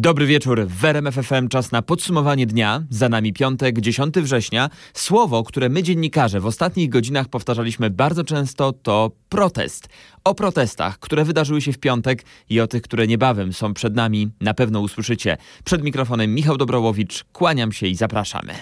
Dobry wieczór. W RMF FM czas na podsumowanie dnia. Za nami piątek, 10 września. Słowo, które my dziennikarze w ostatnich godzinach powtarzaliśmy bardzo często to protest. O protestach, które wydarzyły się w piątek i o tych, które niebawem są przed nami, na pewno usłyszycie. Przed mikrofonem Michał Dobrołowicz. Kłaniam się i zapraszamy.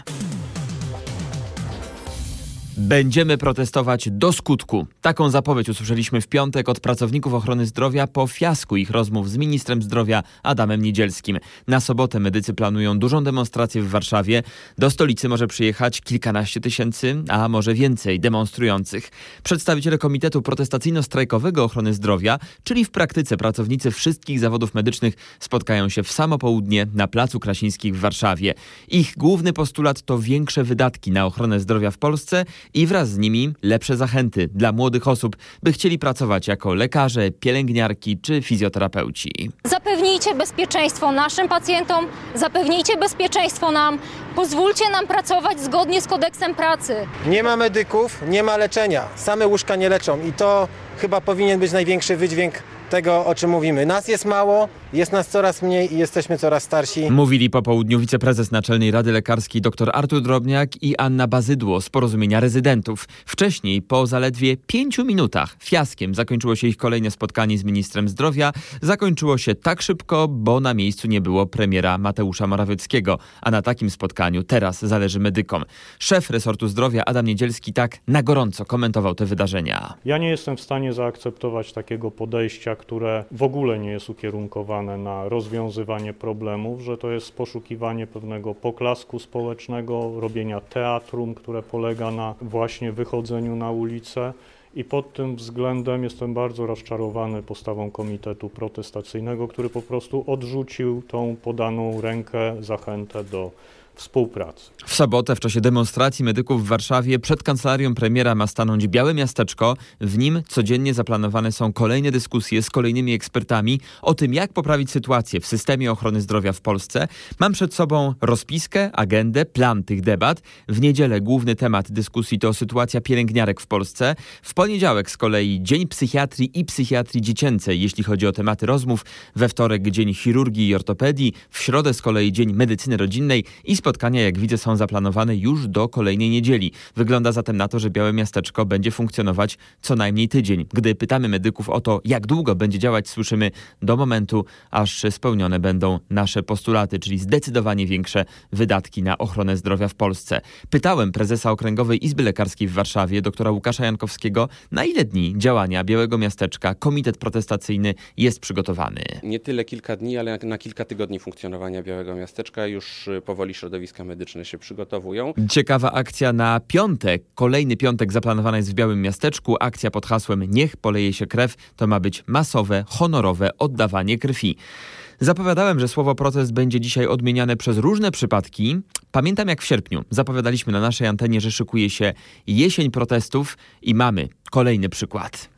Będziemy protestować do skutku. Taką zapowiedź usłyszeliśmy w piątek od pracowników ochrony zdrowia po fiasku ich rozmów z ministrem zdrowia Adamem Niedzielskim. Na sobotę medycy planują dużą demonstrację w Warszawie. Do stolicy może przyjechać kilkanaście tysięcy, a może więcej demonstrujących. Przedstawiciele Komitetu Protestacyjno-Strajkowego Ochrony Zdrowia, czyli w praktyce pracownicy wszystkich zawodów medycznych, spotkają się w samo południe na Placu Krasińskich w Warszawie. Ich główny postulat to większe wydatki na ochronę zdrowia w Polsce i wraz z nimi lepsze zachęty dla młodych osób, by chcieli pracować jako lekarze, pielęgniarki czy fizjoterapeuci. Zapewnijcie bezpieczeństwo naszym pacjentom, zapewnijcie bezpieczeństwo nam, pozwólcie nam pracować zgodnie z kodeksem pracy. Nie ma medyków, nie ma leczenia. Same łóżka nie leczą i to chyba powinien być największy wydźwięk tego, o czym mówimy. Nas jest mało, jest nas coraz mniej i jesteśmy coraz starsi. Mówili po południu wiceprezes Naczelnej Rady Lekarskiej dr Artur Drobniak i Anna Bazydło z Porozumienia Rezydentów. Wcześniej, po zaledwie pięciu minutach, fiaskiem zakończyło się ich kolejne spotkanie z ministrem zdrowia. Zakończyło się tak szybko, bo na miejscu nie było premiera Mateusza Morawieckiego, a na takim spotkaniu teraz zależy medykom. Szef resortu zdrowia Adam Niedzielski tak na gorąco komentował te wydarzenia. Ja nie jestem w stanie zaakceptować takiego podejścia, które w ogóle nie jest ukierunkowane na rozwiązywanie problemów, że to jest poszukiwanie pewnego poklasku społecznego, robienia teatrum, które polega na właśnie wychodzeniu na ulicę. I pod tym względem jestem bardzo rozczarowany postawą Komitetu Protestacyjnego, który po prostu odrzucił tą podaną rękę, zachętę do współpracy. W sobotę w czasie demonstracji medyków w Warszawie przed kancelarią premiera ma stanąć białe miasteczko. W nim codziennie zaplanowane są kolejne dyskusje z kolejnymi ekspertami o tym, jak poprawić sytuację w systemie ochrony zdrowia w Polsce. Mam przed sobą rozpiskę, agendę, plan tych debat. W niedzielę główny temat dyskusji to sytuacja pielęgniarek w Polsce. W poniedziałek z kolei Dzień Psychiatrii i Psychiatrii Dziecięcej, jeśli chodzi o tematy rozmów. We wtorek Dzień Chirurgii i Ortopedii. W środę z kolei Dzień Medycyny Rodzinnej i spotkania, jak widzę, są zaplanowane już do kolejnej niedzieli. Wygląda zatem na to, że Białe Miasteczko będzie funkcjonować co najmniej tydzień. Gdy pytamy medyków o to, jak długo będzie działać, słyszymy do momentu, aż spełnione będą nasze postulaty, czyli zdecydowanie większe wydatki na ochronę zdrowia w Polsce. Pytałem prezesa Okręgowej Izby Lekarskiej w Warszawie, doktora Łukasza Jankowskiego, na ile dni działania Białego Miasteczka Komitet Protestacyjny jest przygotowany. Nie tyle kilka dni, ale na kilka tygodni funkcjonowania Białego Miasteczka już powoli środowisko środowiska medyczne się przygotowują. Ciekawa akcja na piątek. Kolejny piątek zaplanowana jest w Białym Miasteczku. Akcja pod hasłem Niech poleje się krew. To ma być masowe, honorowe oddawanie krwi. Zapowiadałem, że słowo protest będzie dzisiaj odmieniane przez różne przypadki. Pamiętam jak w sierpniu zapowiadaliśmy na naszej antenie, że szykuje się jesień protestów i mamy kolejny przykład.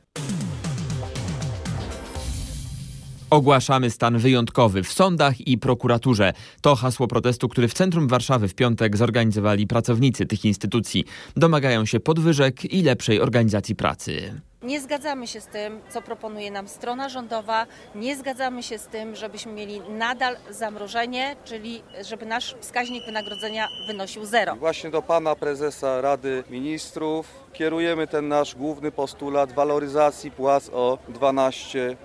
Ogłaszamy stan wyjątkowy w sądach i prokuraturze. To hasło protestu, który w centrum Warszawy w piątek zorganizowali pracownicy tych instytucji. Domagają się podwyżek i lepszej organizacji pracy. Nie zgadzamy się z tym, co proponuje nam strona rządowa. Nie zgadzamy się z tym, żebyśmy mieli nadal zamrożenie, czyli żeby nasz wskaźnik wynagrodzenia wynosił zero. Właśnie do pana prezesa Rady Ministrów kierujemy ten nasz główny postulat waloryzacji płac o 12%.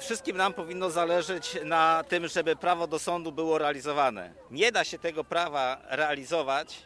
Wszystkim nam powinno zależeć na tym, żeby prawo do sądu było realizowane. Nie da się tego prawa realizować,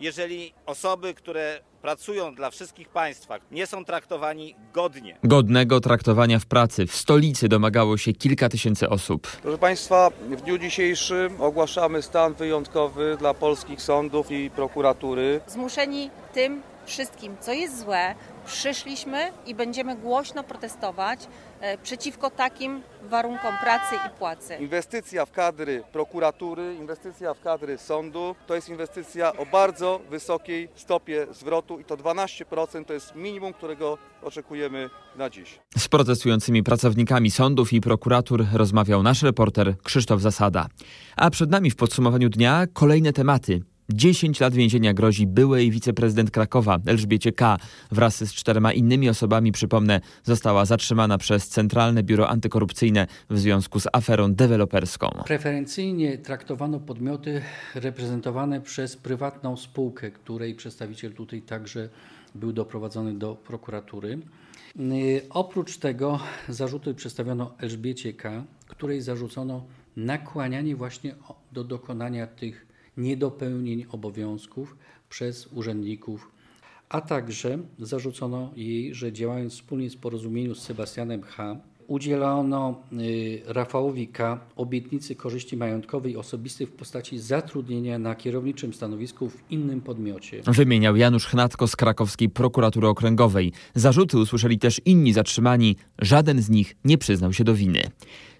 jeżeli osoby, które pracują dla wszystkich państwa, nie są traktowani godnie. Godnego traktowania w pracy w stolicy domagało się kilka tysięcy osób. Proszę Państwa, w dniu dzisiejszym ogłaszamy stan wyjątkowy dla polskich sądów i prokuratury. Zmuszeni tym wszystkim, co jest złe, przyszliśmy i będziemy głośno protestować e, przeciwko takim warunkom pracy i płacy. Inwestycja w kadry prokuratury, inwestycja w kadry sądu to jest inwestycja o bardzo wysokiej stopie zwrotu i to 12% to jest minimum, którego oczekujemy na dziś. Z protestującymi pracownikami sądów i prokuratur rozmawiał nasz reporter Krzysztof Zasada. A przed nami w podsumowaniu dnia kolejne tematy. 10 lat więzienia grozi byłej wiceprezydent Krakowa Elżbiecie K. Wraz z czterema innymi osobami, przypomnę, została zatrzymana przez Centralne Biuro Antykorupcyjne w związku z aferą deweloperską. Preferencyjnie traktowano podmioty reprezentowane przez prywatną spółkę, której przedstawiciel tutaj także był doprowadzony do prokuratury. Yy, Oprócz tego zarzuty przedstawiono Elżbiecie K., której zarzucono nakłanianie właśnie do dokonania tych niedopełnień obowiązków przez urzędników, a także zarzucono jej, że działając wspólnie w porozumieniu z Sebastianem H., udzielono y, Rafałowi K. obietnicy korzyści majątkowej i osobistej w postaci zatrudnienia na kierowniczym stanowisku w innym podmiocie. Wymieniał Janusz Chnatko z krakowskiej prokuratury okręgowej. Zarzuty usłyszeli też inni zatrzymani. Żaden z nich nie przyznał się do winy.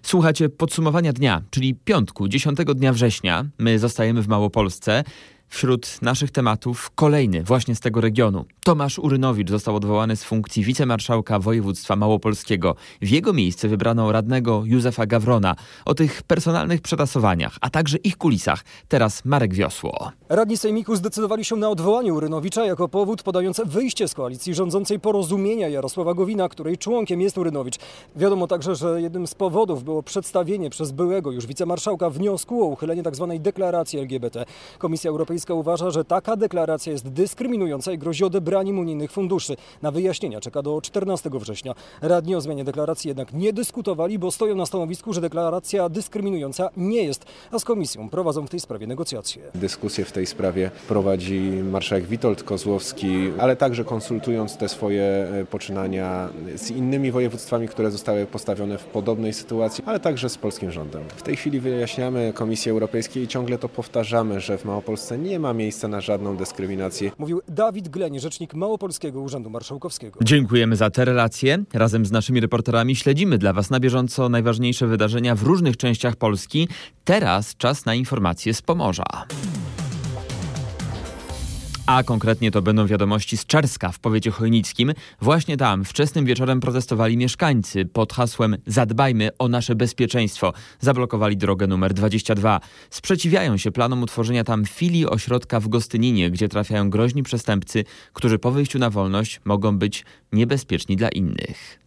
Słuchacie podsumowania dnia, czyli piątku, 10 dnia września. My zostajemy w Małopolsce. Wśród naszych tematów kolejny właśnie z tego regionu. Tomasz Urynowicz został odwołany z funkcji wicemarszałka województwa małopolskiego. W jego miejsce wybrano radnego Józefa Gawrona. O tych personalnych przetasowaniach, a także ich kulisach teraz Marek Wiosło. Radni Sejmiku zdecydowali się na odwołanie Urynowicza jako powód podający wyjście z koalicji rządzącej porozumienia Jarosława Gowina, której członkiem jest Urynowicz. Wiadomo także, że jednym z powodów było przedstawienie przez byłego już wicemarszałka wniosku o uchylenie tzw. deklaracji LGBT. Komisja Europejska uważa, że taka deklaracja jest dyskryminująca i grozi odebraniem unijnych funduszy. Na wyjaśnienia czeka do 14 września. Radni o zmianie deklaracji jednak nie dyskutowali, bo stoją na stanowisku, że deklaracja dyskryminująca nie jest, a z komisją prowadzą w tej sprawie negocjacje. Dyskusję w tej sprawie prowadzi marszałek Witold Kozłowski, ale także konsultując te swoje e, poczynania z innymi województwami, które zostały postawione w podobnej sytuacji, ale także z polskim rządem. W tej chwili wyjaśniamy Komisji Europejskiej i ciągle to powtarzamy, że w Małopolsce nie ma miejsca na żadną dyskryminację. Mówił Dawid Gleń, rzecznik Małopolskiego Urzędu Marszałkowskiego. Dziękujemy za te relacje. Razem z naszymi reporterami śledzimy dla Was na bieżąco najważniejsze wydarzenia w różnych częściach Polski. Teraz czas na informacje z Pomorza. A konkretnie to będą wiadomości z Czerska w powiecie chojnickim. Właśnie tam wczesnym wieczorem protestowali mieszkańcy pod hasłem Zadbajmy o nasze bezpieczeństwo. Zablokowali drogę numer 22. Sprzeciwiają się planom utworzenia tam filii ośrodka w Gostyninie, gdzie trafiają groźni przestępcy, którzy po wyjściu na wolność mogą być niebezpieczni dla innych.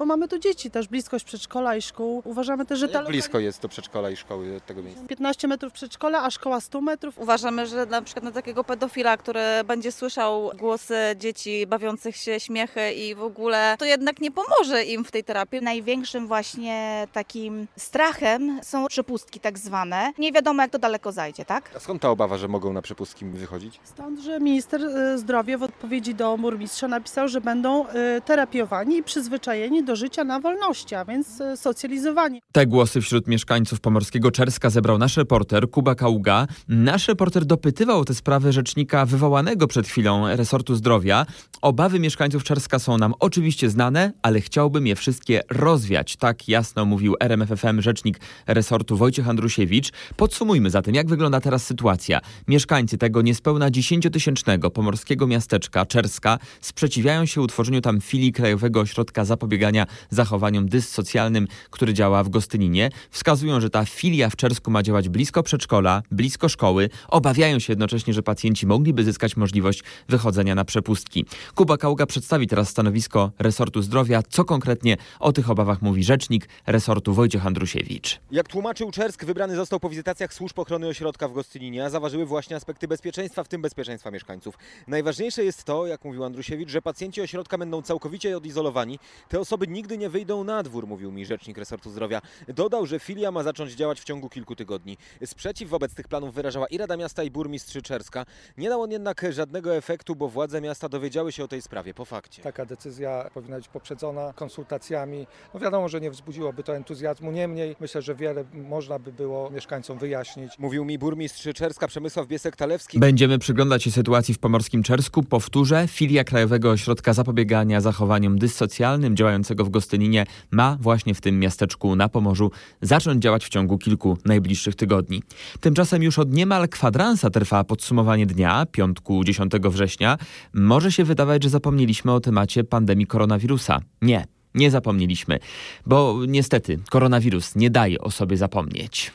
Bo mamy tu dzieci też, bliskość przedszkola i szkół. Uważamy też, że ta Jak blisko jest do przedszkola i szkoły od tego miejsca? 15 metrów przedszkola, a szkoła 100 metrów. Uważamy, że na przykład na takiego pedofila, który będzie słyszał głosy dzieci bawiących się, śmiechy i w ogóle, to jednak nie pomoże im w tej terapii. Największym właśnie takim strachem są przepustki tak zwane. Nie wiadomo jak to daleko zajdzie, tak? A skąd ta obawa, że mogą na przepustki wychodzić? Stąd, że minister y, zdrowia w odpowiedzi do burmistrza napisał, że będą y, terapiowani i przyzwyczajeni do życia na wolności, a więc y, socjalizowani. Te głosy wśród mieszkańców pomorskiego Czerska zebrał nasz reporter Kuba Kaługa. Nasz reporter dopytywał o tę sprawę rzecznika wywołanego przed chwilą resortu zdrowia. Obawy mieszkańców Czerska są nam oczywiście znane, ale chciałbym je wszystkie rozwiać. Tak jasno mówił RMFFM rzecznik resortu Wojciech Andrusiewicz. Podsumujmy zatem, jak wygląda teraz sytuacja. Mieszkańcy tego niespełna 10-tysięcznego pomorskiego miasteczka Czerska sprzeciwiają się utworzeniu tam filii Krajowego Ośrodka Zapobiegania zachowaniom dyssocjalnym, który działa w Gostyninie. Wskazują, że ta filia w Czersku ma działać blisko przedszkola, blisko szkoły. Obawiają się jednocześnie, że pacjenci mogliby zyskać możliwość wychodzenia na przepustki. Kuba Kaługa przedstawi teraz stanowisko resortu zdrowia. Co konkretnie o tych obawach mówi rzecznik resortu Wojciech Andrusiewicz. Jak tłumaczył Czersk, wybrany został po wizytacjach służb ochrony ośrodka w Gostyninie, a zaważyły właśnie aspekty bezpieczeństwa, w tym bezpieczeństwa mieszkańców. Najważniejsze jest to, jak mówił Andrusiewicz, że pacjenci ośrodka będą całkowicie odizolowani. Te osoby nigdy nie wyjdą na dwór, mówił mi rzecznik resortu zdrowia. Dodał, że filia ma zacząć działać w ciągu kilku tygodni. Sprzeciw wobec tych planów wyrażała i Rada Miasta i burmistrz Czerska. Nie dał on jednak żadnego efektu, bo władze miasta dowiedziały się o tej sprawie po fakcie. Taka decyzja powinna być poprzedzona konsultacjami. No wiadomo, że nie wzbudziłoby to entuzjazmu, niemniej myślę, że wiele można by było mieszkańcom wyjaśnić. Mówił mi burmistrz Czerska Przemysław Biesek-Talewski. Będziemy przyglądać się sytuacji w pomorskim Czersku. Powtórzę, filia Krajowego Ośrodka Zapobiegania Zachowaniom Dyssocjalnym w Gostyninie ma właśnie w tym miasteczku na Pomorzu zacząć działać w ciągu kilku najbliższych tygodni. Tymczasem już od niemal kwadransa trwa podsumowanie dnia, piątku 10 września. Może się wydawać, że zapomnieliśmy o temacie pandemii koronawirusa. Nie. Nie zapomnieliśmy, bo niestety koronawirus nie daje o sobie zapomnieć.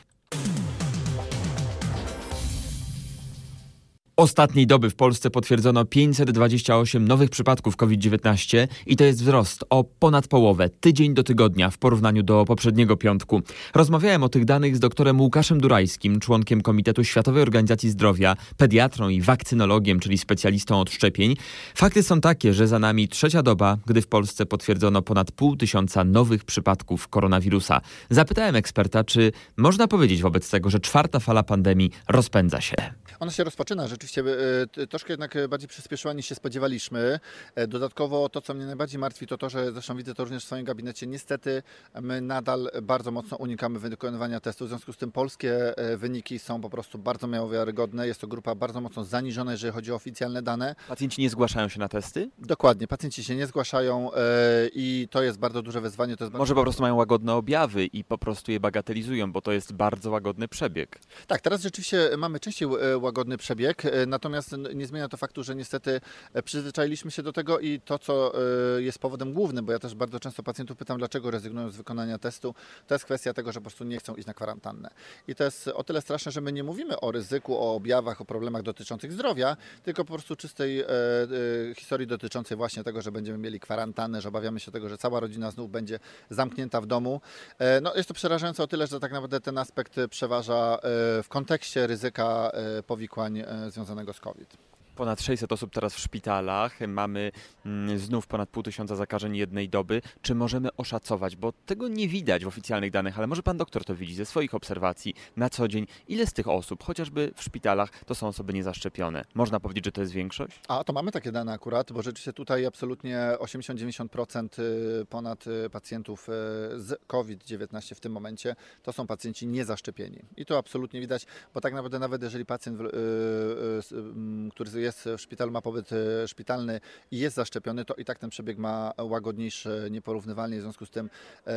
Ostatniej doby w Polsce potwierdzono 528 nowych przypadków COVID-19 i to jest wzrost o ponad połowę, tydzień do tygodnia w porównaniu do poprzedniego piątku. Rozmawiałem o tych danych z doktorem Łukaszem Durajskim, członkiem Komitetu Światowej Organizacji Zdrowia, pediatrą i wakcynologiem, czyli specjalistą od szczepień. Fakty są takie, że za nami trzecia doba, gdy w Polsce potwierdzono ponad pół tysiąca nowych przypadków koronawirusa. Zapytałem eksperta, czy można powiedzieć wobec tego, że czwarta fala pandemii rozpędza się. Ona się rozpoczyna rzeczywiście e, troszkę jednak bardziej przyspieszyła niż się spodziewaliśmy. E, dodatkowo to, co mnie najbardziej martwi, to to, że zresztą widzę to również w swoim gabinecie. Niestety my nadal bardzo mocno unikamy wykonywania testów, w związku z tym polskie e, wyniki są po prostu bardzo mało wiarygodne. Jest to grupa bardzo mocno zaniżona, jeżeli chodzi o oficjalne dane. Pacjenci nie zgłaszają się na testy? Dokładnie, pacjenci się nie zgłaszają i to jest bardzo duże wyzwanie. To jest Może po prostu mają łagodne objawy i po prostu je bagatelizują, bo to jest bardzo łagodny przebieg. Tak, teraz rzeczywiście mamy częściej łagodny przebieg, e, natomiast nie zmienia to faktu, że niestety e, przyzwyczailiśmy się do tego i to, co e, jest powodem głównym, bo ja też bardzo często pacjentów pytam, dlaczego rezygnują z wykonania testu, to jest kwestia tego, że po prostu nie chcą iść na kwarantannę. I to jest o tyle straszne, że my nie mówimy o ryzyku, o objawach, o problemach dotyczących zdrowia, tylko po prostu czystej e, e, historii dotyczącej właśnie tego, że będziemy mieli kwarantannę, że obawiamy się tego, że cała rodzina znów będzie zamknięta w domu. E, no, jest to przerażające o tyle, że tak naprawdę ten aspekt przeważa w kontekście ryzyka powikłań związanego z COVID. Ponad 600 osób teraz w szpitalach, mamy mm, znów ponad pół tysiąca zakażeń jednej doby. Czy możemy oszacować, bo tego nie widać w oficjalnych danych, ale może pan doktor to widzi ze swoich obserwacji na co dzień, ile z tych osób, chociażby w szpitalach, to są osoby niezaszczepione? Można powiedzieć, że to jest większość? A to mamy takie dane akurat, bo rzeczywiście tutaj absolutnie 80-90% y, ponad y, pacjentów y, z COVID-19 w tym momencie to są pacjenci niezaszczepieni. I to absolutnie widać, bo tak naprawdę nawet jeżeli pacjent, który jest w szpitalu, ma pobyt e, szpitalny i jest zaszczepiony, to i tak ten przebieg ma łagodniejszy, nieporównywalnie. W związku z tym e,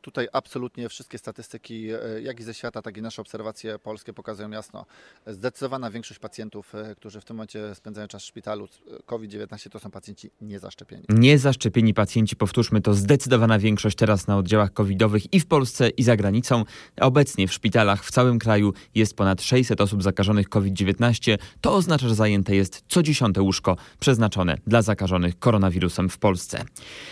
tutaj absolutnie wszystkie statystyki, e, jak i ze świata, tak i nasze obserwacje polskie pokazują jasno. Zdecydowana większość pacjentów, którzy w tym momencie spędzają czas w szpitalu COVID-19, to są pacjenci niezaszczepieni. Niezaszczepieni pacjenci, powtórzmy to, zdecydowana większość teraz na oddziałach covidowych i w Polsce, i za granicą. Obecnie w szpitalach w całym kraju jest ponad 600 osób zakażonych COVID-19. To oznacza, że zajęte jest jest co dziesiąte łóżko przeznaczone dla zakażonych koronawirusem w Polsce.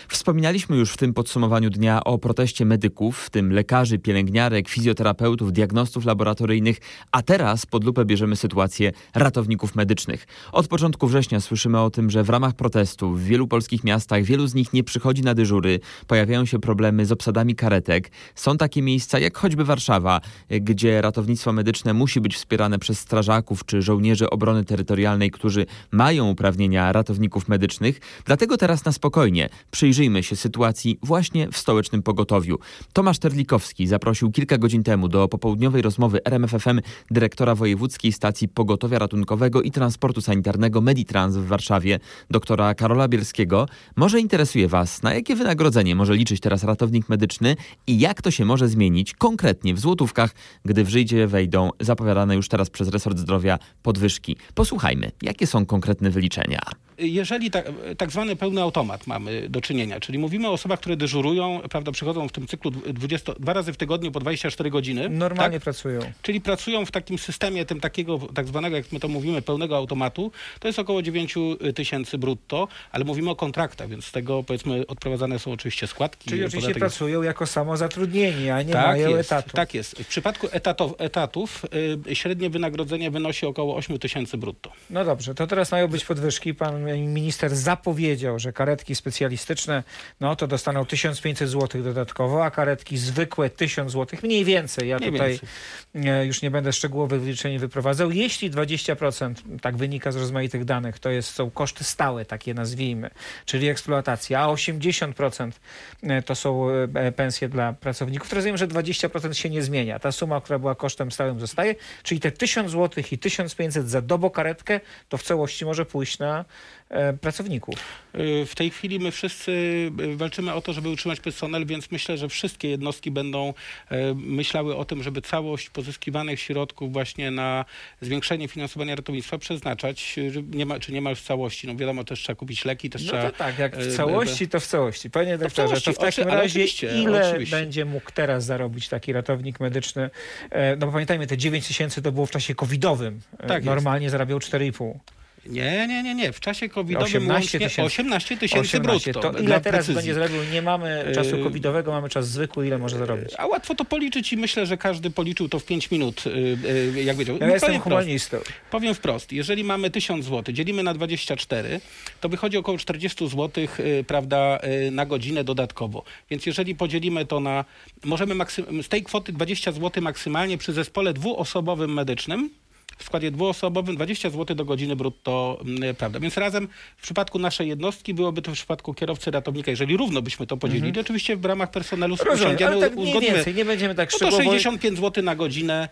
Wspominaliśmy już w tym podsumowaniu dnia o proteście medyków, w tym lekarzy, pielęgniarek, fizjoterapeutów, diagnostów laboratoryjnych, a teraz pod lupę bierzemy sytuację ratowników medycznych. Od początku września słyszymy o tym, że w ramach protestu w wielu polskich miastach wielu z nich nie przychodzi na dyżury, pojawiają się problemy z obsadami karetek. Są takie miejsca jak choćby Warszawa, gdzie ratownictwo medyczne musi być wspierane przez strażaków czy żołnierzy obrony terytorialnej, którzy mają uprawnienia ratowników medycznych. Dlatego teraz na spokojnie przyjrzyjmy się sytuacji właśnie w stołecznym pogotowiu. Tomasz Terlikowski zaprosił kilka godzin temu do popołudniowej rozmowy RMFFM dyrektora Wojewódzkiej Stacji Pogotowia Ratunkowego i Transportu Sanitarnego Meditrans w Warszawie, doktora Karola Bielskiego. Może interesuje Was, na jakie wynagrodzenie może liczyć teraz ratownik medyczny i jak to się może zmienić konkretnie w złotówkach, gdy w życie wejdą zapowiadane już teraz przez resort zdrowia podwyżki. Posłuchajmy, Jakie są konkretne wyliczenia? Jeżeli tak, tak zwany pełny automat mamy do czynienia, czyli mówimy o osobach, które dyżurują, prawda, przychodzą w tym cyklu 20, dwa razy w tygodniu po 24 godziny. Normalnie tak? pracują. Czyli pracują w takim systemie tym takiego tak zwanego, jak my to mówimy, pełnego automatu. To jest około 9 tysięcy brutto, ale mówimy o kontraktach, więc z tego powiedzmy odprowadzane są oczywiście składki. Czyli oczywiście pracują jako samozatrudnieni, a nie tak mają jest, etatu. Tak jest. W przypadku etatów, etatów yy, średnie wynagrodzenie wynosi około 8 tysięcy brutto. No dobrze, to teraz mają być podwyżki. Pan minister zapowiedział, że karetki specjalistyczne, no to dostaną 1500 zł dodatkowo, a karetki zwykłe 1000 zł, mniej więcej. Ja Mniej tutaj więcej. e, już nie będę szczegółowych wyliczeń wyprowadzał. Jeśli 20%, tak wynika z rozmaitych danych, to jest, są koszty stałe, takie nazwijmy, czyli eksploatacja, a 80% e, to są e, pensje dla pracowników, to rozumiem, że 20% się nie zmienia. Ta suma, która była kosztem stałym zostaje, czyli te 1000 zł i 1500 za dobokaretkę, to w całości może pójść na pracowników. Y, W tej chwili my wszyscy y, walczymy o to, żeby utrzymać personel, więc myślę, że wszystkie jednostki będą e, myślały o tym, żeby całość pozyskiwanych środków właśnie na zwiększenie finansowania ratownictwa przeznaczać, że nie ma, czy niemal w całości. No wiadomo, też trzeba kupić leki, też No trzeba... to tak, jak e, w całości, to w całości. Panie w doktorze, to całości, w takim oczy- ale razie ile oczywiście. będzie mógł teraz zarobić taki ratownik medyczny? E, No bo pamiętajmy, te 9 tysięcy to było w czasie covidowym. E, Tak jest. Normalnie zarabiał 4,5. Nie, nie, nie, nie. W czasie covidowym 18 łącznie tysięcy. 18 tysięcy 18. brutto. To ile teraz precyzji. będzie zarabiał? Nie mamy czasu Yy, covidowego, mamy czas zwykły. Ile może zarobić? A łatwo to policzyć i myślę, że każdy policzył to w 5 minut, y, y, jak wiedział. Ja powiem jestem wprost. humanistą. Powiem wprost, jeżeli mamy 1000 zł, dzielimy na 24, to wychodzi około 40 zł, y, prawda, y, na godzinę dodatkowo. Więc jeżeli podzielimy to na, możemy maksy- z tej kwoty 20 zł maksymalnie przy zespole dwuosobowym medycznym, w składzie dwuosobowym 20 zł do godziny brutto, mm, prawda. Więc razem w przypadku naszej jednostki byłoby to w przypadku kierowcy ratownika, jeżeli równo byśmy to podzielili, Mhm. oczywiście w ramach personelu usiądziemy, tak uzgodnimy. więcej, nie będziemy tak no to szczegółowo- 65 zł na godzinę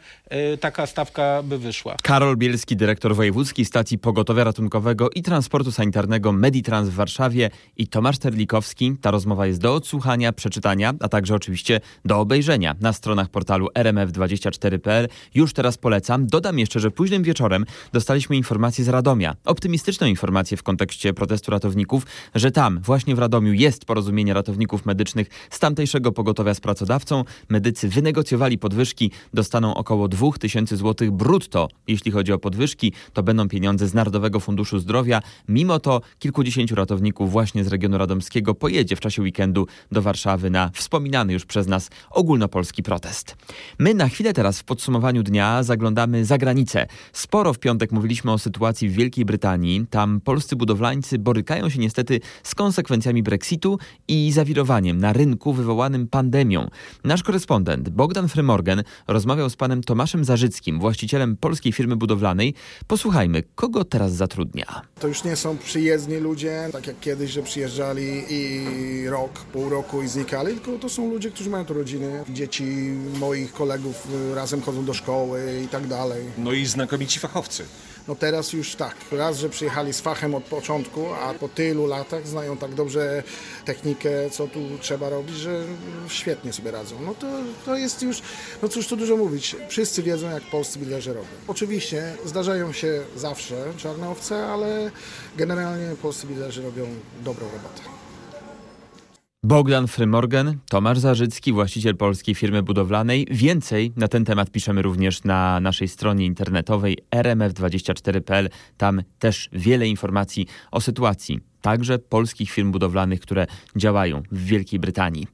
y, taka stawka by wyszła. Karol Bielski, dyrektor wojewódzkiej stacji pogotowia ratunkowego i transportu sanitarnego Meditrans w Warszawie i Tomasz Terlikowski. Ta rozmowa jest do odsłuchania, przeczytania, a także oczywiście do obejrzenia na stronach portalu rmf24.pl. Już teraz polecam. Dodam jeszcze, że późnym wieczorem dostaliśmy informację z Radomia. Optymistyczną informację w kontekście protestu ratowników, że tam, właśnie w Radomiu jest porozumienie ratowników medycznych z tamtejszego pogotowia z pracodawcą. Medycy wynegocjowali podwyżki, dostaną około 2000 zł brutto. Jeśli chodzi o podwyżki, to będą pieniądze z Narodowego Funduszu Zdrowia. Mimo to kilkudziesięciu ratowników właśnie z regionu radomskiego pojedzie w czasie weekendu do Warszawy na wspominany już przez nas ogólnopolski protest. My na chwilę teraz w podsumowaniu dnia zaglądamy za granicę. Sporo w piątek mówiliśmy o sytuacji w Wielkiej Brytanii. Tam polscy budowlańcy borykają się niestety z konsekwencjami Brexitu i zawirowaniem na rynku wywołanym pandemią. Nasz korespondent Bogdan Frymorgan rozmawiał z panem Tomaszem Zarzyckim, właścicielem polskiej firmy budowlanej. Posłuchajmy, kogo teraz zatrudnia. To już nie są przyjezdni ludzie, tak jak kiedyś, że przyjeżdżali i rok, pół roku i znikali, tylko to są ludzie, którzy mają tu rodziny. Dzieci moich kolegów y, razem chodzą do szkoły i tak dalej. No i znakomici fachowcy. No teraz już tak, raz, że przyjechali z fachem od początku, a po tylu latach znają tak dobrze technikę, co tu trzeba robić, że świetnie sobie radzą. No to, to jest już, no cóż tu dużo mówić, wszyscy wiedzą jak polscy bilerzy robią. Oczywiście zdarzają się zawsze czarne owce, ale generalnie polscy bilerzy robią dobrą robotę. Bogdan Frymorgan, Tomasz Zarzycki, właściciel polskiej firmy budowlanej. Więcej na ten temat piszemy również na naszej stronie internetowej rmf24.pl. Tam też wiele informacji o sytuacji także polskich firm budowlanych, które działają w Wielkiej Brytanii.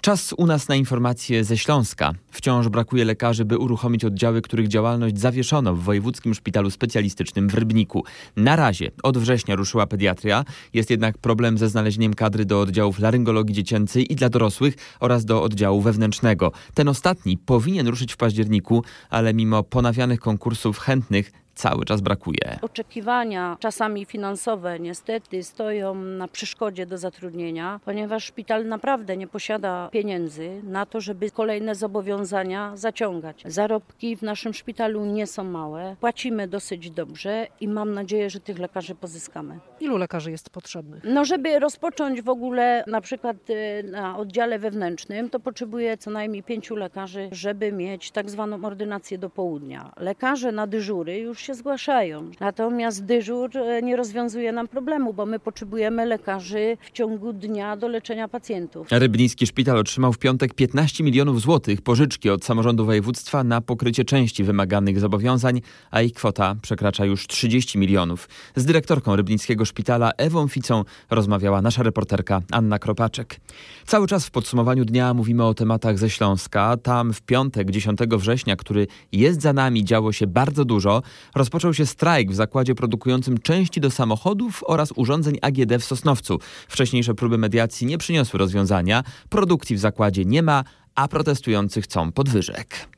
Czas u nas na informacje ze Śląska. Wciąż brakuje lekarzy, by uruchomić oddziały, których działalność zawieszono w Wojewódzkim Szpitalu Specjalistycznym w Rybniku. Na razie od września ruszyła pediatria, jest jednak problem ze znalezieniem kadry do oddziałów laryngologii dziecięcej i dla dorosłych oraz do oddziału wewnętrznego. Ten ostatni powinien ruszyć w październiku, ale mimo ponawianych konkursów chętnych cały czas brakuje. Oczekiwania, czasami finansowe, niestety stoją na przeszkodzie do zatrudnienia, ponieważ szpital naprawdę nie posiada pieniędzy na to, żeby kolejne zobowiązania zaciągać. Zarobki w naszym szpitalu nie są małe, płacimy dosyć dobrze i mam nadzieję, że tych lekarzy pozyskamy. Ilu lekarzy jest potrzebnych? No, żeby rozpocząć w ogóle na przykład y, na oddziale wewnętrznym, to potrzebuję co najmniej pięciu lekarzy, żeby mieć tak zwaną ordynację do południa. Lekarze na dyżury już się zgłaszają, natomiast dyżur y, nie rozwiązuje nam problemu, bo my potrzebujemy lekarzy w ciągu dnia do leczenia pacjentów. Rybnicki Szpital otrzymał w piątek 15 milionów złotych pożyczki od samorządu województwa na pokrycie części wymaganych zobowiązań, a ich kwota przekracza już 30 milionów. Z dyrektorką Rybnickiego Szpitala Ewą Ficą rozmawiała nasza reporterka Anna Kropaczek. Cały czas w podsumowaniu dnia mówimy o tematach ze Śląska. Tam w piątek 10 września, który jest za nami, działo się bardzo dużo. Rozpoczął się strajk w zakładzie produkującym części do samochodów oraz urządzeń AGD w Sosnowcu. Wcześniejsze próby mediacji nie przyniosły rozwiązania. Produkcji w zakładzie nie ma, a protestujący chcą podwyżek.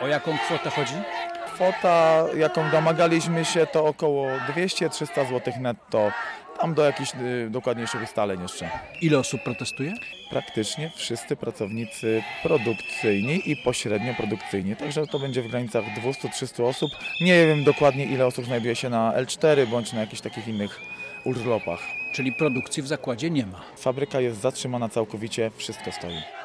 O jaką kwotę chodzi? Kwota, jaką domagaliśmy się, to około 200-300 zł netto. Tam do jakichś y, dokładniejszych ustaleń jeszcze. Ile osób protestuje? Praktycznie wszyscy pracownicy produkcyjni i pośrednio produkcyjni. Także to będzie w granicach 200-300 osób. Nie wiem dokładnie ile osób znajduje się na L4 bądź na jakichś takich innych urlopach. Czyli produkcji w zakładzie nie ma. Fabryka jest zatrzymana całkowicie, wszystko stoi.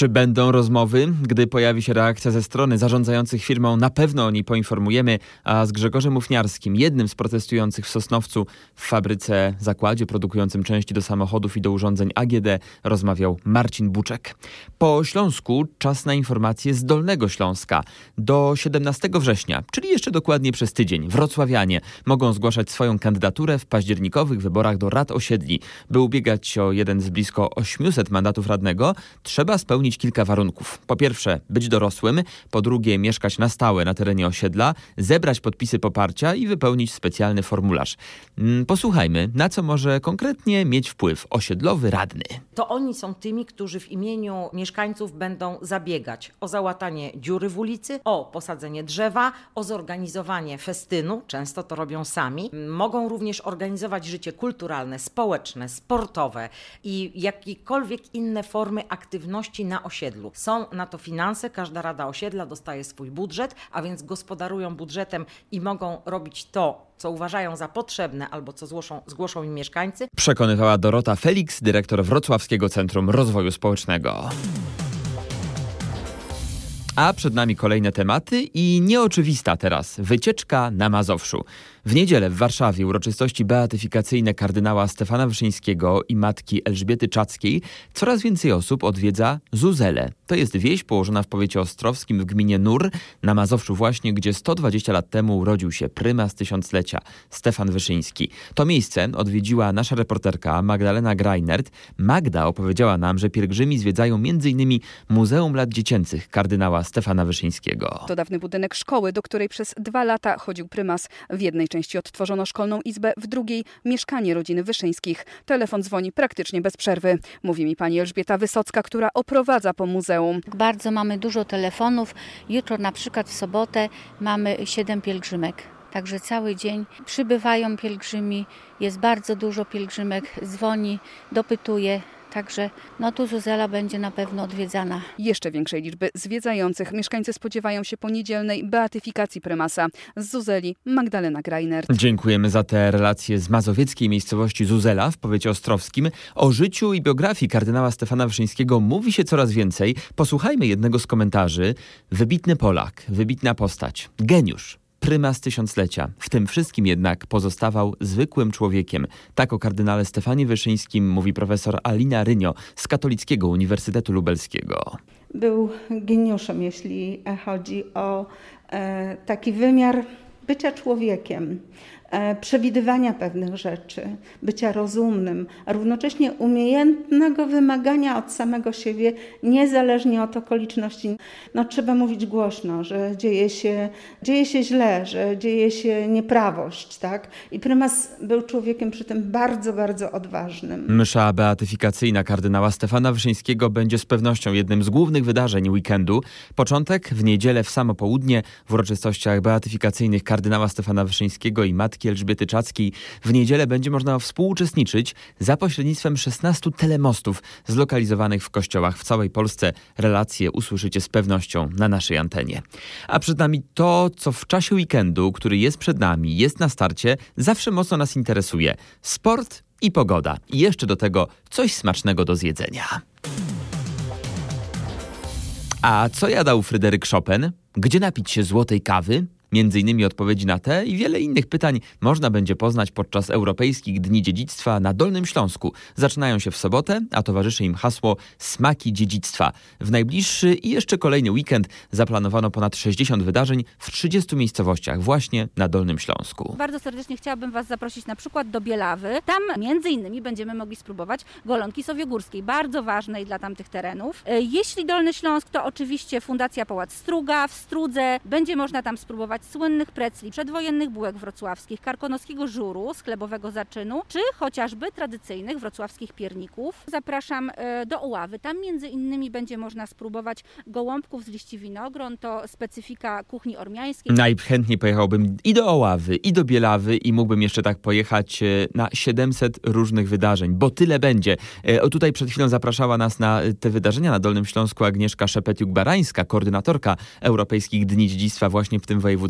Czy będą rozmowy? Gdy pojawi się reakcja ze strony zarządzających firmą, na pewno o niej poinformujemy. A z Grzegorzem Ufniarskim, jednym z protestujących w Sosnowcu w fabryce, zakładzie produkującym części do samochodów i do urządzeń AGD, rozmawiał Marcin Buczek. Po Śląsku czas na informacje z Dolnego Śląska. Do 17 września, czyli jeszcze dokładnie przez tydzień, wrocławianie mogą zgłaszać swoją kandydaturę w październikowych wyborach do rad osiedli. By ubiegać się o jeden z blisko 800 mandatów radnego, trzeba spełnić kilka warunków. Po pierwsze, być dorosłym, po drugie, mieszkać na stałe na terenie osiedla, zebrać podpisy poparcia i wypełnić specjalny formularz. Mm, Posłuchajmy, na co może konkretnie mieć wpływ osiedlowy radny. To oni są tymi, którzy w imieniu mieszkańców będą zabiegać o załatanie dziury w ulicy, o posadzenie drzewa, o zorganizowanie festynu, często to robią sami. Mogą również organizować życie kulturalne, społeczne, sportowe i jakiekolwiek inne formy aktywności na osiedlu. Są na to finanse, każda rada osiedla dostaje swój budżet, a więc gospodarują budżetem i mogą robić to, co uważają za potrzebne albo co zgłoszą, im mieszkańcy. Przekonywała Dorota Felix, dyrektor Wrocławskiego Centrum Rozwoju Społecznego. A przed nami kolejne tematy i nieoczywista teraz wycieczka na Mazowszu. W niedzielę w Warszawie uroczystości beatyfikacyjne kardynała Stefana Wyszyńskiego i matki Elżbiety Czackiej coraz więcej osób odwiedza Zuzelę. To jest wieś położona w powiecie ostrowskim w gminie Nur na Mazowszu właśnie, gdzie 120 lat temu urodził się prymas tysiąclecia Stefan Wyszyński. To miejsce odwiedziła nasza reporterka Magdalena Greinert. Magda opowiedziała nam, że pielgrzymi zwiedzają m.in. Muzeum Lat Dziecięcych kardynała Stefana Wyszyńskiego. To dawny budynek szkoły, do której przez dwa lata chodził prymas. W jednej części odtworzono szkolną izbę, w drugiej mieszkanie rodziny Wyszyńskich. Telefon dzwoni praktycznie bez przerwy. Mówi mi pani Elżbieta Wysocka, która oprowadza po muzeum. Bardzo mamy dużo telefonów. Jutro na przykład w sobotę mamy siedem pielgrzymek. Także cały dzień przybywają pielgrzymi, jest bardzo dużo pielgrzymek, dzwoni, dopytuje. Także no tu Zuzela będzie na pewno odwiedzana. Jeszcze większej liczby zwiedzających mieszkańcy spodziewają się poniedzielnej beatyfikacji prymasa. Z Zuzeli Magdalena Greinert. Dziękujemy za te relacje z mazowieckiej miejscowości Zuzela w powiecie ostrowskim. O życiu i biografii kardynała Stefana Wyszyńskiego mówi się coraz więcej. Posłuchajmy jednego z komentarzy. Wybitny Polak, wybitna postać, geniusz. Prymas tysiąclecia. W tym wszystkim jednak pozostawał zwykłym człowiekiem. Tak o kardynale Stefanie Wyszyńskim mówi profesor Alina Rynio z Katolickiego Uniwersytetu Lubelskiego. Był geniuszem, jeśli chodzi o e, taki wymiar bycia człowiekiem, przewidywania pewnych rzeczy, bycia rozumnym, a równocześnie umiejętnego wymagania od samego siebie, niezależnie od okoliczności. No, trzeba mówić głośno, że dzieje się, dzieje się źle, że dzieje się nieprawość. Tak? I prymas był człowiekiem przy tym bardzo, bardzo odważnym. Msza beatyfikacyjna kardynała Stefana Wyszyńskiego będzie z pewnością jednym z głównych wydarzeń weekendu. Początek w niedzielę w samo południe w uroczystościach beatyfikacyjnych kardynała Stefana Wyszyńskiego i matki Elżbiety Czackiej. W niedzielę będzie można współuczestniczyć za pośrednictwem 16 telemostów zlokalizowanych w kościołach w całej Polsce. Relacje usłyszycie z pewnością na naszej antenie. A przed nami to, co w czasie weekendu, który jest przed nami, jest na starcie, zawsze mocno nas interesuje. Sport i pogoda. I jeszcze do tego coś smacznego do zjedzenia. A co jadał Fryderyk Chopin? Gdzie napić się złotej kawy? Między innymi odpowiedzi na te i wiele innych pytań można będzie poznać podczas Europejskich Dni Dziedzictwa na Dolnym Śląsku. Zaczynają się w sobotę, a towarzyszy im hasło Smaki Dziedzictwa. W najbliższy i jeszcze kolejny weekend zaplanowano ponad 60 wydarzeń w 30 miejscowościach właśnie na Dolnym Śląsku. Bardzo serdecznie chciałabym Was zaprosić na przykład do Bielawy. Tam między innymi będziemy mogli spróbować golonki sowiogórskiej, bardzo ważnej dla tamtych terenów. E, Jeśli Dolny Śląsk, to oczywiście Fundacja Pałac Struga w Strudze. Będzie można tam spróbować słynnych precli, przedwojennych bułek wrocławskich, karkonoskiego żuru, schlebowego zaczynu, czy chociażby tradycyjnych wrocławskich pierników. Zapraszam e, do Oławy. Tam między innymi będzie można spróbować gołąbków z liści winogron, to specyfika kuchni ormiańskiej. Najchętniej pojechałbym i do Oławy, i do Bielawy i mógłbym jeszcze tak pojechać e, na 700 różnych wydarzeń, bo tyle będzie. E, O tutaj przed chwilą zapraszała nas na te wydarzenia na Dolnym Śląsku Agnieszka Szepetiuk-Barańska, koordynatorka Europejskich Dni Dziedzictwa właśnie w tym województwie,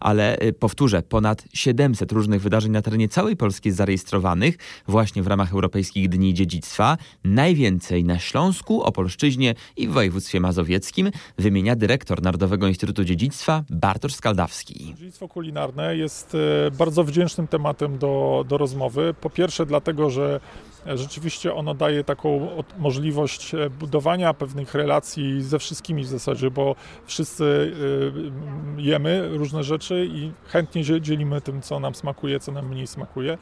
ale e, powtórzę, ponad 700 różnych wydarzeń na terenie całej Polski jest zarejestrowanych właśnie w ramach Europejskich Dni Dziedzictwa. Najwięcej na Śląsku, Opolszczyźnie i w województwie mazowieckim wymienia dyrektor Narodowego Instytutu Dziedzictwa Bartosz Skaldawski. Dziedzictwo kulinarne jest e, bardzo wdzięcznym tematem do, do rozmowy. Po pierwsze dlatego, że rzeczywiście ono daje taką możliwość e, budowania pewnych relacji ze wszystkimi w zasadzie, bo wszyscy e, jemy różne rzeczy i chętnie dzie- dzielimy tym, co nam smakuje, co nam mniej smakuje.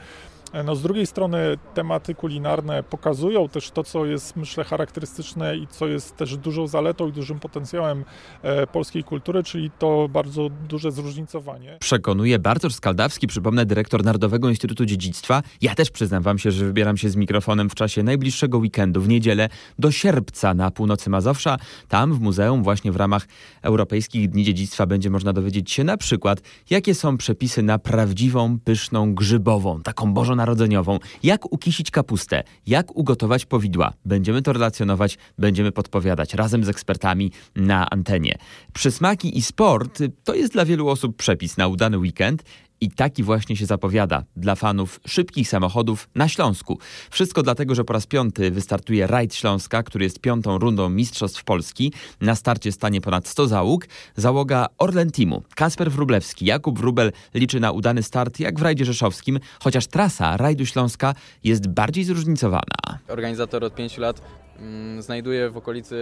No, z drugiej strony tematy kulinarne pokazują też to, co jest myślę charakterystyczne i co jest też dużą zaletą i dużym potencjałem e, polskiej kultury, czyli to bardzo duże zróżnicowanie. Przekonuje Bartosz Skaldawski, przypomnę, dyrektor Narodowego Instytutu Dziedzictwa. Ja też przyznam wam się, że wybieram się z mikrofonem w czasie najbliższego weekendu, w niedzielę, do Sierpca na północy Mazowsza. Tam w muzeum właśnie w ramach Europejskich Dni Dziedzictwa będzie można dowiedzieć się na przykład, jakie są przepisy na prawdziwą, pyszną grzybową, taką bożonarodzeniową, jak ukisić kapustę, jak ugotować powidła. Będziemy to relacjonować, będziemy podpowiadać razem z ekspertami na antenie. Przysmaki i sport y, to jest dla wielu osób przepis na udany weekend. I taki właśnie się zapowiada dla fanów szybkich samochodów na Śląsku. Wszystko dlatego, że po raz piąty wystartuje Rajd Śląska, który jest piątą rundą Mistrzostw Polski. Na starcie stanie ponad 100 załóg. Załoga Orlen Teamu. Kasper Wrublewski, Jakub Wrubel liczy na udany start jak w rajdzie rzeszowskim, chociaż trasa Rajdu Śląska jest bardziej zróżnicowana. Organizator od 5 lat znajduje w okolicy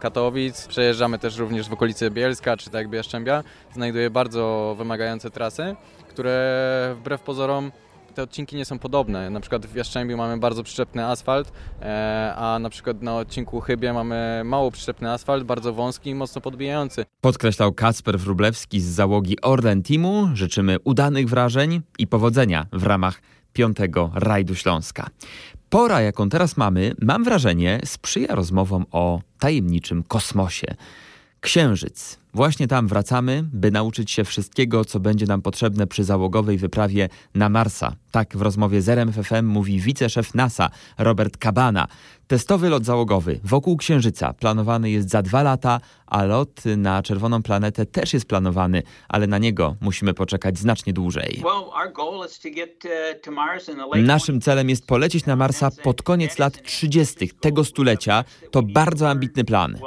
Katowic, przejeżdżamy też również w okolicy Bielska czy tak jakby Jaszczębia, znajduje bardzo wymagające trasy, które wbrew pozorom te odcinki nie są podobne. Na przykład w Jaszczębiu mamy bardzo przyczepny asfalt, e, a na przykład na odcinku Chybie mamy mało przyczepny asfalt, bardzo wąski i mocno podbijający. Podkreślał Kacper Wrublewski z załogi Orlen Teamu. Życzymy udanych wrażeń i powodzenia w ramach piątego rajdu Śląska. Pora, jaką teraz mamy, mam wrażenie, sprzyja rozmowom o tajemniczym kosmosie. Księżyc. Właśnie tam wracamy, by nauczyć się wszystkiego, co będzie nam potrzebne przy załogowej wyprawie na Marsa. Tak w rozmowie z RMFFM mówi wiceszef NASA Robert Cabana. Testowy lot załogowy wokół Księżyca planowany jest za dwa lata, a lot na czerwoną planetę też jest planowany, ale na niego musimy poczekać znacznie dłużej. Naszym celem jest polecieć na Marsa pod koniec lat 30. tego stulecia. To bardzo ambitny plan.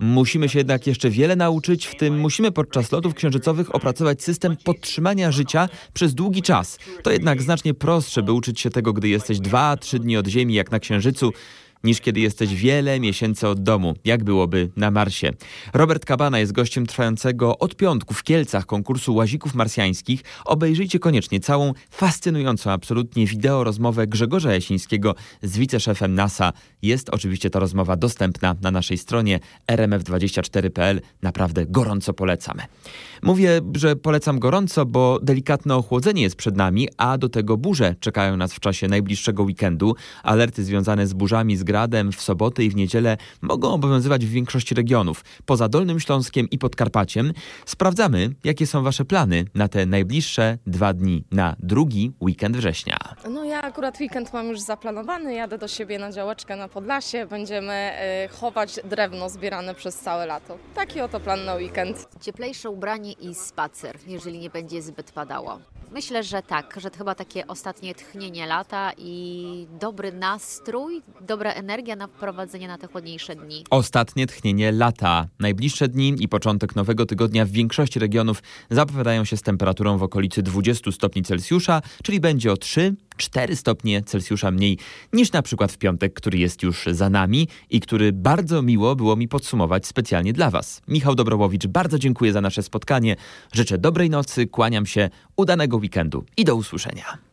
Musimy się jednak jeszcze wiele nauczyć, w tym musimy podczas lotów księżycowych opracować system podtrzymania życia przez długi czas. To jednak znacznie prostsze, by uczyć się tego, gdy jesteś dwa, trzy dni od Ziemi, jak na Księżycu, niż kiedy jesteś wiele miesięcy od domu, jak byłoby na Marsie. Robert Cabana jest gościem trwającego od piątku w Kielcach konkursu łazików marsjańskich. Obejrzyjcie koniecznie całą fascynującą absolutnie wideo rozmowę Grzegorza Jasińskiego z wiceszefem NASA. Jest oczywiście ta rozmowa dostępna na naszej stronie rmf24.pl. Naprawdę gorąco polecam. Mówię, że polecam gorąco, bo delikatne ochłodzenie jest przed nami, a do tego burze czekają nas w czasie najbliższego weekendu. Alerty związane z burzami, z gradem w sobotę i w niedzielę mogą obowiązywać w większości regionów. Poza Dolnym Śląskiem i Podkarpaciem sprawdzamy, jakie są Wasze plany na te najbliższe dwa dni, na drugi weekend września. No ja akurat weekend mam już zaplanowany, jadę do siebie na działeczkę na Podlasie, będziemy e, chować drewno zbierane przez całe lato. Taki oto plan na weekend. Cieplejsze ubranie i spacer, jeżeli nie będzie zbyt padało. Myślę, że tak, że to chyba takie ostatnie tchnienie lata i dobry nastrój, dobra energia na wprowadzenie na te chłodniejsze dni. Ostatnie tchnienie lata. Najbliższe dni i początek nowego tygodnia w większości regionów zapowiadają się z temperaturą w okolicy 20 stopni Celsjusza, czyli będzie o 3 4 stopnie Celsjusza mniej niż na przykład w piątek, który jest już za nami i który bardzo miło było mi podsumować specjalnie dla Was. Michał Dobrołowicz, bardzo dziękuję za nasze spotkanie. Życzę dobrej nocy, kłaniam się, udanego weekendu i do usłyszenia.